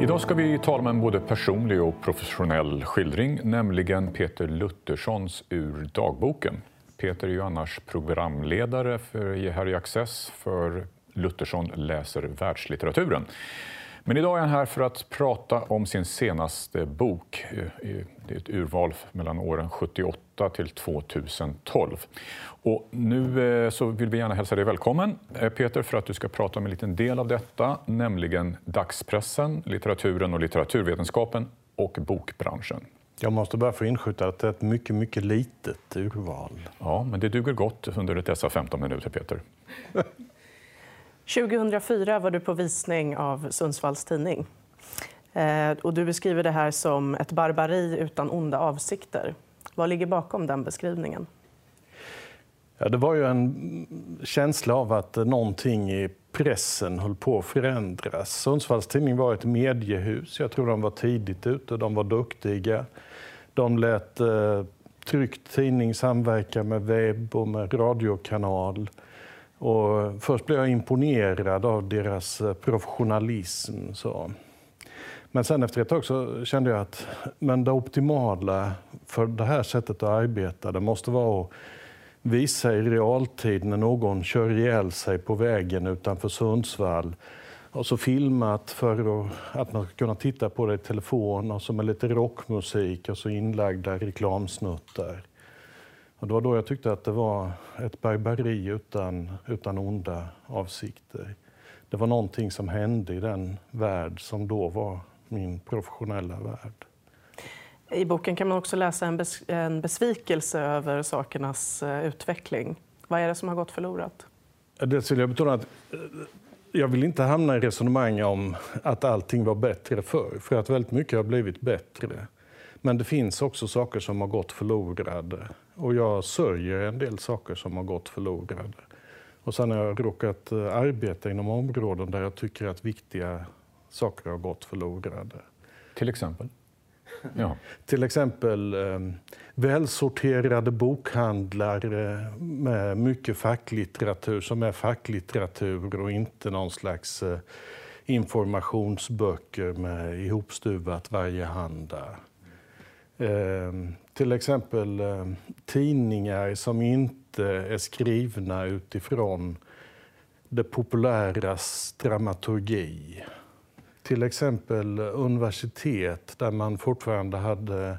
Idag ska vi tala om en både personlig och professionell skildring, nämligen Peter Lutterssons Ur dagboken. Peter är ju annars programledare för här i Access för Luttersson läser världslitteraturen. Men idag är han här för att prata om sin senaste bok. Det är ett urval mellan åren 78 till 2012. Och nu eh, så vill vi gärna hälsa dig välkommen, eh, Peter, för att du ska prata om en liten del av detta, nämligen dagspressen, litteraturen och litteraturvetenskapen och bokbranschen. Jag måste bara få inskjuta att det är ett mycket, mycket litet urval. Ja, men det duger gott under dessa 15 minuter, Peter. 2004 var du på visning av Sundsvalls Tidning. Eh, och du beskriver det här som ett barbari utan onda avsikter. Vad ligger bakom den beskrivningen? Ja, det var ju en känsla av att någonting i pressen höll på att förändras. Sundsvalls Tidning var ett mediehus. Jag tror de var tidigt ute, de var duktiga. De lät eh, tryckt tidning samverka med webb och med radiokanal. Och först blev jag imponerad av deras eh, professionalism. Så. Men sen efter ett tag så kände jag att men det optimala för det här sättet att arbeta det måste vara att visa i realtid när någon kör ihjäl sig på vägen utanför Sundsvall och så filmat för att man ska kunna titta på det i telefon och så med lite rockmusik och så inlagda reklamsnuttar. Och det var då jag tyckte att det var ett barbari utan, utan onda avsikter. Det var någonting som hände i den värld som då var min professionella värld. I boken kan man också läsa en, bes en besvikelse över sakernas uh, utveckling. Vad är det som har gått förlorat? Dels vill jag betona att uh, jag vill inte hamna i resonemang om att allting var bättre förr, för att väldigt mycket har blivit bättre. Men det finns också saker som har gått förlorade. Och jag sörjer en del saker som har gått förlorade. Och sen har jag råkat eh, arbeta inom områden där jag tycker att viktiga saker har gått förlorade. Till exempel? Ja. Till exempel eh, välsorterade bokhandlar eh, med mycket facklitteratur som är facklitteratur och inte någon slags eh, informationsböcker med ihopstuvat varje handa. Till exempel eh, tidningar som inte är skrivna utifrån det populäras dramaturgi. Till exempel universitet där man fortfarande hade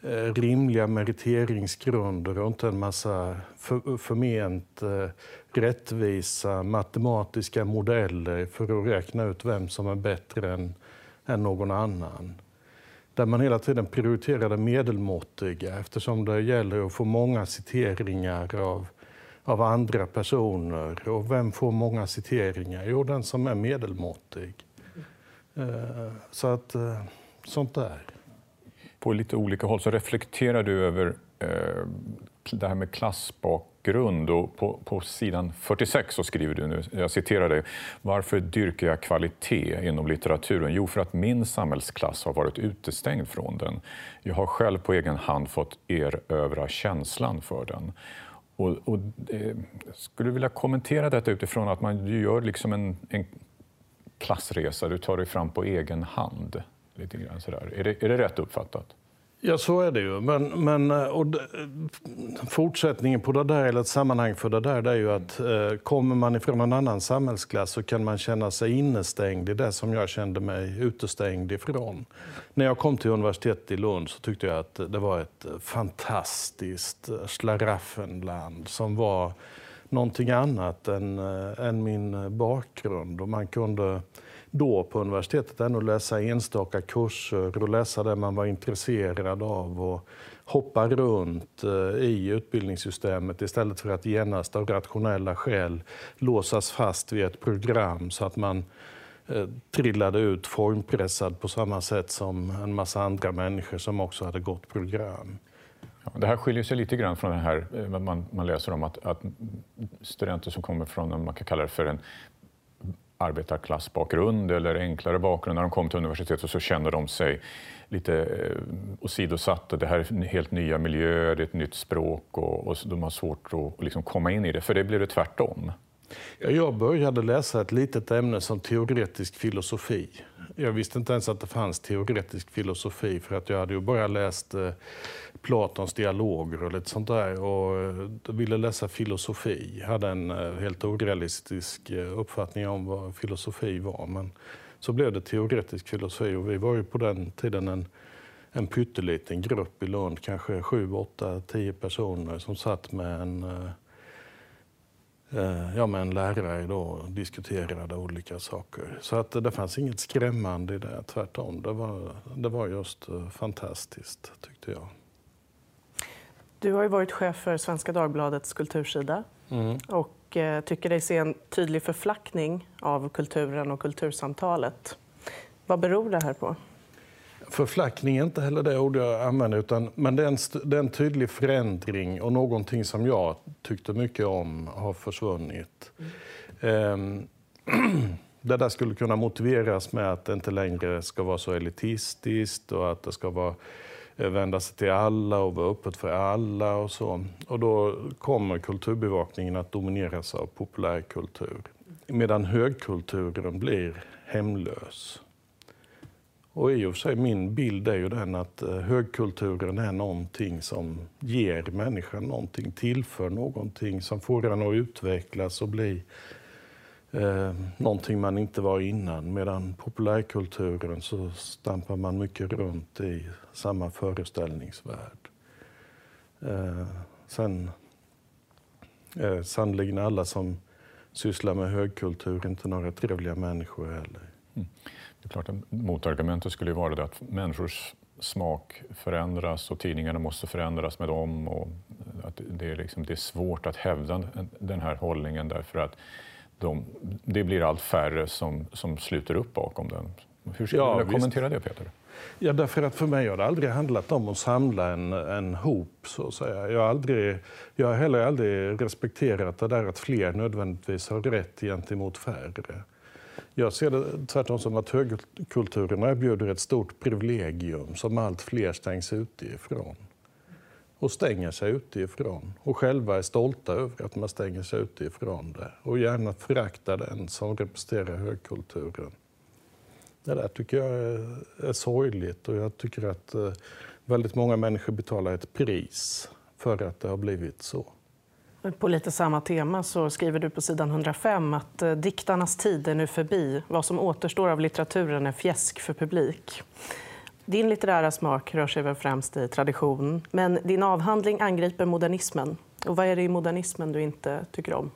eh, rimliga meriteringsgrunder och inte en massa för, förment eh, rättvisa matematiska modeller för att räkna ut vem som är bättre än, än någon annan där man hela tiden prioriterar det medelmåttiga eftersom det gäller att få många citeringar av, av andra personer. Och vem får många citeringar? Jo, den som är medelmåttig. Eh, så att, eh, sånt där. På lite olika håll så reflekterar du över eh, det här med bakgrund. Och på, på sidan 46 så skriver du nu, jag citerar dig, varför dyrkar jag kvalitet inom litteraturen? Jo, för att min samhällsklass har varit utestängd från den. Jag har själv på egen hand fått erövra känslan för den. Och, och eh, skulle du vilja kommentera detta utifrån att man gör liksom en, en klassresa, du tar dig fram på egen hand? Lite grann sådär. Är, det, är det rätt uppfattat? Ja, så är det ju. Men, men eh, och fortsättningen på det där, eller ett sammanhang för det där, det är ju att eh, kommer man ifrån en annan samhällsklass så kan man känna sig innestängd i det som jag kände mig utestängd ifrån. När jag kom till universitetet i Lund så tyckte jag att det var ett fantastiskt Schlaraffenland slaraffenland som var någonting annat än, eh, än min eh, bakgrund. Och man kunde då på universitetet ändå läsa enstaka kurser och läsa det man var intresserad av och hoppa runt eh, i utbildningssystemet istället för att genast av rationella skäl låsas fast vid ett program så att man trillade ut formpressad på samma sätt som en massa andra människor som också hade gått program. Det här skiljer sig lite grann från det här eh, man, man läser om att, att, studenter som kommer från, man kan kalla det för en arbetarklassbakgrund eller enklare bakgrund när de kom till universitetet så kände de sig lite eh, åsidosatta. Det här är helt nya miljöer, det är ett nytt språk och, och de har svårt att liksom komma in i det. För det blev det tvärtom. Jag började läsa ett litet ämne som teoretisk filosofi jag visste inte ens att det fanns teoretisk filosofi för att jag hade ju bara läst eh, Platons dialoger och lite sånt där och eh, ville läsa filosofi. Jag hade en eh, helt orealistisk eh, uppfattning om vad filosofi var. Men så blev det teoretisk filosofi och vi var ju på den tiden en, en pytteliten grupp i Lund, kanske sju, åtta, tio personer som satt med en ja, med en lärare då och diskuterade olika saker. Så att det fanns inget skrämmande i det, tvärtom. Det var, det var just fantastiskt, tyckte jag. Du har ju varit chef för Svenska Dagbladets kultursida mm. och eh, tycker dig se en tydlig förflackning av kulturen och kultursamtalet. Vad beror det här på? Förflackning är inte heller det ord jag använder, utan, men det är, en, det är en tydlig förändring och någonting som jag tyckte mycket om har försvunnit. Mm. det där skulle kunna motiveras med att det inte längre ska vara så elitistiskt och att det ska vara vända sig till alla och vara öppet för alla och så. Och då kommer kulturbevakningen att domineras av populärkultur. Medan högkulturen blir hemlös. Och i och för sig, min bild är ju den att eh, högkulturen är någonting som ger människan någonting, tillför någonting som får henne att utvecklas och bli eh, någonting man inte var innan. Medan populärkulturen så stampar man mycket runt i samma föreställningsvärld. Eh, sen eh, sannoliken alla som sysslar med högkultur inte några trevliga människor heller. Mm. Det är klart att motargumentet skulle vara det att människors smak förändras och tidningarna måste förändras med dem. Och att det, är liksom, det är svårt att hävda den här hållningen därför att de, det blir allt färre som, som sluter upp bakom den. Hur skulle ja, du vilja kommentera det, Peter? Ja, därför att för mig har det aldrig handlat om att samla en, en hop. Så att säga. Jag, har aldrig, jag har heller aldrig respekterat det där att fler nödvändigtvis har rätt gentemot färre. Jag ser det tvärtom som att högkulturen erbjuder ett stort privilegium som allt fler stängs ute ifrån och stänger sig utifrån och själva är stolta över att man stänger sig utifrån det och gärna föraktar den som representerar högkulturen. Det där tycker jag är, är sorgligt och jag tycker att eh, väldigt många människor betalar ett pris för att det har blivit så. På lite samma tema så skriver du på sidan 105 att eh, diktarnas tid är nu förbi. Vad som återstår av litteraturen är fjäsk för publik. Din litterära smak rör sig väl främst i tradition, men din avhandling angriper modernismen. Och vad är det i modernismen du inte tycker om?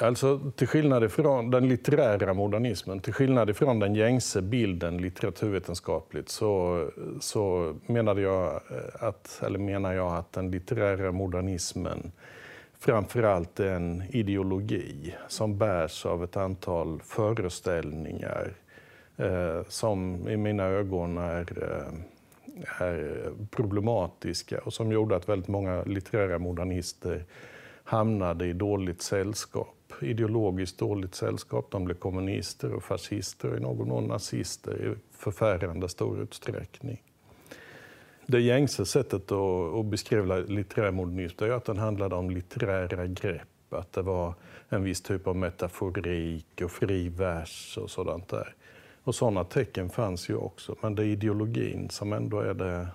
Alltså, till skillnad från den litterära modernismen, till skillnad från den gängse bilden litteraturvetenskapligt så, så menade jag eh, att, eller menar jag att den litterära modernismen framförallt är en ideologi som bärs av ett antal föreställningar Eh, som i mina ögon är, eh, är problematiska och som gjorde att väldigt många litterära modernister hamnade i dåligt sällskap, ideologiskt dåligt sällskap. De blev kommunister och fascister och i någon mån nazister i förfärande stor utsträckning. Det gängse sättet att, beskriva litterär modernism är att den handlade om litterära grepp. Att det var en viss typ av metaforik och fri vers och sådant där. Och sådana tecken fanns ju också. Men det är ideologin som ändå är det,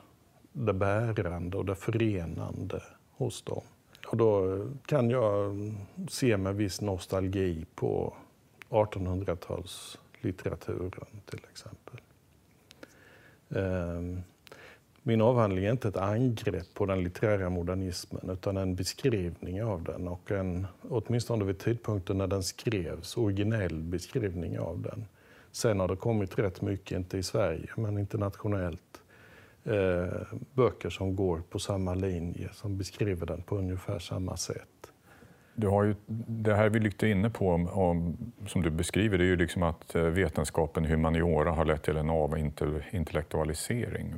det bärande och det förenande hos dem. Och då kan jag se med viss nostalgi på 1800-talslitteraturen till exempel. Ehm, min avhandling är inte ett angrepp på den litterära modernismen utan en beskrivning av den och en, åtminstone vid tidpunkten när den skrevs, originell beskrivning av den. Sen har det kommit rätt mycket, inte i Sverige, men internationellt, eh, böcker som går på samma linje, som beskriver den på ungefär samma sätt. Du har ju, det här vi lite inne på, om, som du beskriver, det är ju liksom att eh, vetenskapen humaniora har lett till en avintellektualisering.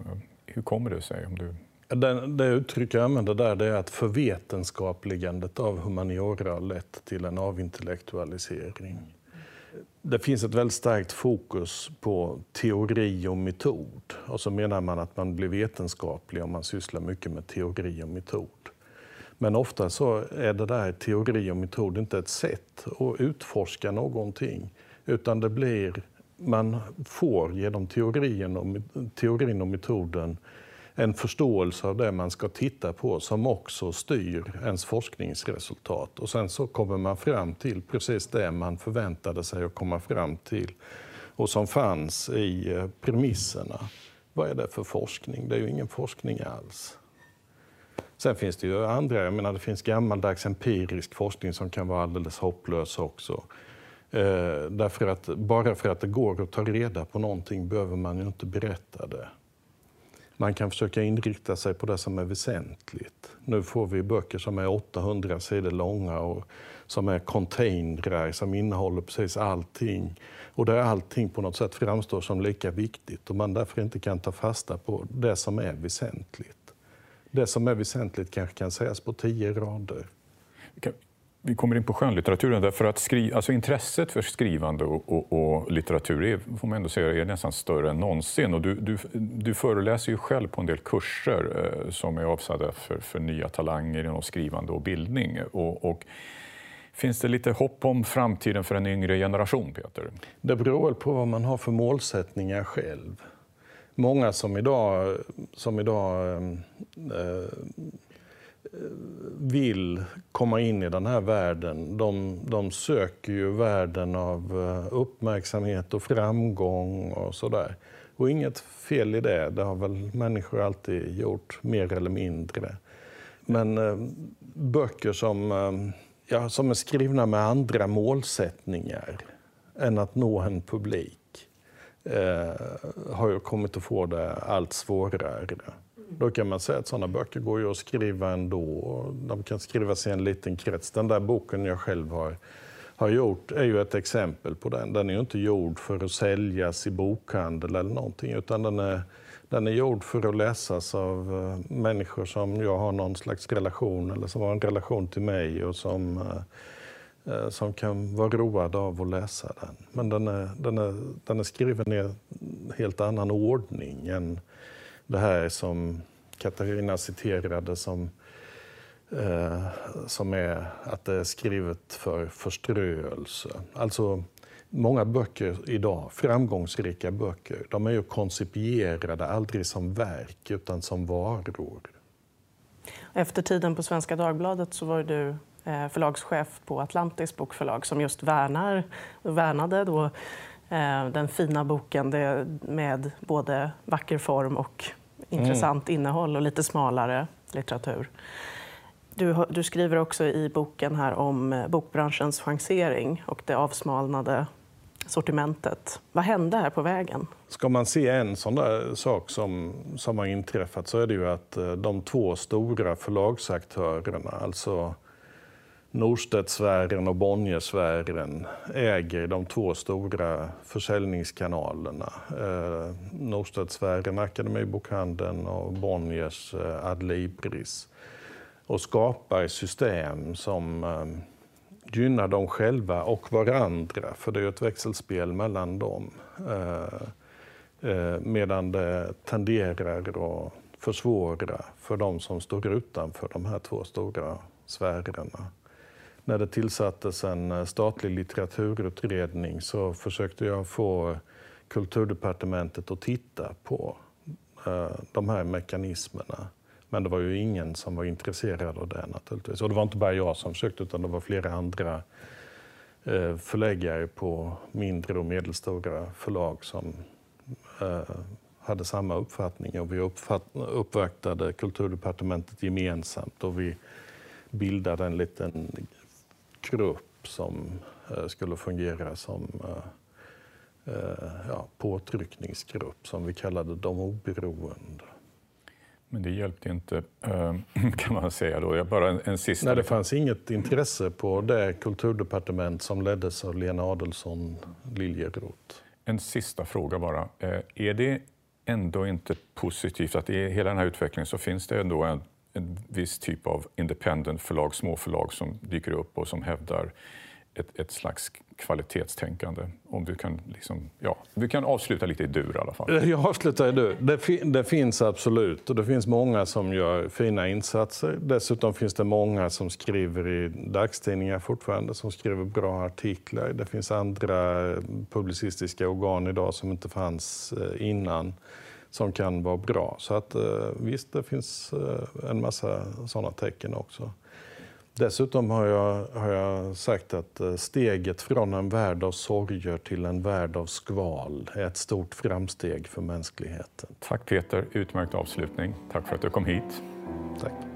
Hur kommer det sig? Om du... Den, det uttryck jag använder där det är att förvetenskapligandet av humaniora har lett till en avintellektualisering det finns ett väldigt starkt fokus på teori och metod. Och så menar man att man blir vetenskaplig om man sysslar mycket med teori och metod. Men ofta så är det där teori och metod inte ett sätt att utforska någonting, utan det blir man får genom teorin och, teorin och metoden en förståelse av det man ska titta på som också styr ens forskningsresultat. Och sen så kommer man fram till precis det man förväntade sig att komma fram till och som fanns i eh, premisserna. Vad är det för forskning? Det är ju ingen forskning alls. Sen finns det ju andra, jag menar det finns gammaldags empirisk forskning som kan vara alldeles hopplös också. Eh, därför att bara för att det går att ta reda på någonting behöver man ju inte berätta det. Man kan försöka inrikta sig på det som är väsentligt. Nu får vi böcker som är 800 sidor långa och som är containrar som innehåller precis allting. Och där allting på något sätt framstår som lika viktigt och man därför inte kan ta fasta på det som är väsentligt. Det som är väsentligt kanske kan sägas på tio rader vi kommer in på skönlitteraturen. Därför att skri, alltså intresset för skrivande och, och, och, litteratur är, får man ändå säga, är nästan större än någonsin. Och du, du, du föreläser ju själv på en del kurser eh, som är avsedda för, för nya talanger inom skrivande och bildning. Och, och, finns det lite hopp om framtiden för en yngre generation, Peter? Det beror väl på vad man har för målsättningar själv. Många som idag, som idag eh, eh vill komma in i den här världen, de, de söker ju världen av eh, uppmärksamhet och framgång och sådär. Och inget fel i det, det har väl människor alltid gjort, mer eller mindre. Men eh, böcker som, eh, ja, som är skrivna med andra målsättningar än att nå en publik eh, har ju kommit att få det allt svårare. Då kan man säga att sådana böcker går ju att skriva ändå. De kan skrivas i en liten krets. Den där boken jag själv har, har gjort är ju ett exempel på den. Den är ju inte gjord för att säljas i bokhandel eller någonting, utan den är, den är gjord för att läsas av eh, människor som jag har någon slags relation, eller som har en relation till mig och som, eh, eh, som kan vara roade av att läsa den. Men den är, den är, den är skriven i en helt annan ordning än det här som Katarina citerade som, eh, som är att det är skrivet för förströelse. Alltså, många böcker idag, framgångsrika böcker, de är ju koncipierade aldrig som verk utan som varor. Efter tiden på Svenska Dagbladet så var du eh, förlagschef på Atlantis bokförlag som just värnar, värnade då eh, den fina boken med både vacker form och intressant mm. innehåll och lite smalare litteratur. Du, du, skriver också i boken här om eh, bokbranschens chansering och det avsmalnade sortimentet. Vad hände här på vägen? Ska man se en sån där sak som, som har inträffat så är det ju att eh, de två stora förlagsaktörerna, alltså Norstedtsfären och Bonniersfären äger de två stora försäljningskanalerna. Eh, Norstedtsfären, Akademibokhandeln och Bonniers eh, Adlibris. Och skapar system som eh, gynnar dem själva och varandra, för det är ett växelspel mellan dem. Eh, eh, medan det tenderar att försvåra för de som står utanför de här två stora sfärerna när det tillsattes en eh, statlig litteraturutredning så försökte jag få Kulturdepartementet att titta på eh, de här mekanismerna. Men det var ju ingen som var intresserad av det naturligtvis. Och det var inte bara jag som försökte utan det var flera andra eh, förläggare på mindre och medelstora förlag som hade samma uppfattning. Och vi uppvaktade Kulturdepartementet gemensamt och vi bildade en liten grupp som eh, skulle fungera som eh, eh, ja, påtryckningsgrupp som vi kallade de oberoende. Men det hjälpte inte, kan man säga. Då. Jag bara en, en sista... Nej, det fanns inget intresse på det kulturdepartement som leddes av Lena Adelsohn Liljeroth. En sista fråga bara. Är det ändå inte positivt att i hela den här utvecklingen så finns det ändå en en viss typ av independent förlag, småförlag som dyker upp och som hävdar ett, ett slags kvalitetstänkande. Om du kan, liksom, ja, du kan avsluta lite i dur i alla fall. Jag avslutar i dur. Det, fi det finns absolut. Och det finns många som gör fina insatser. Dessutom finns det många som skriver i dagstidningar fortfarande, som skriver bra artiklar. Det finns andra publicistiska organ idag som inte fanns eh, innan som kan vara bra. Så att, eh, visst, det finns eh, en massa sådana tecken också. Dessutom har jag, har jag sagt att eh, steget från en värld av sorger till en värld av skval är ett stort framsteg för mänskligheten. Tack Peter, utmärkt avslutning. Tack för att du kom hit. Tack.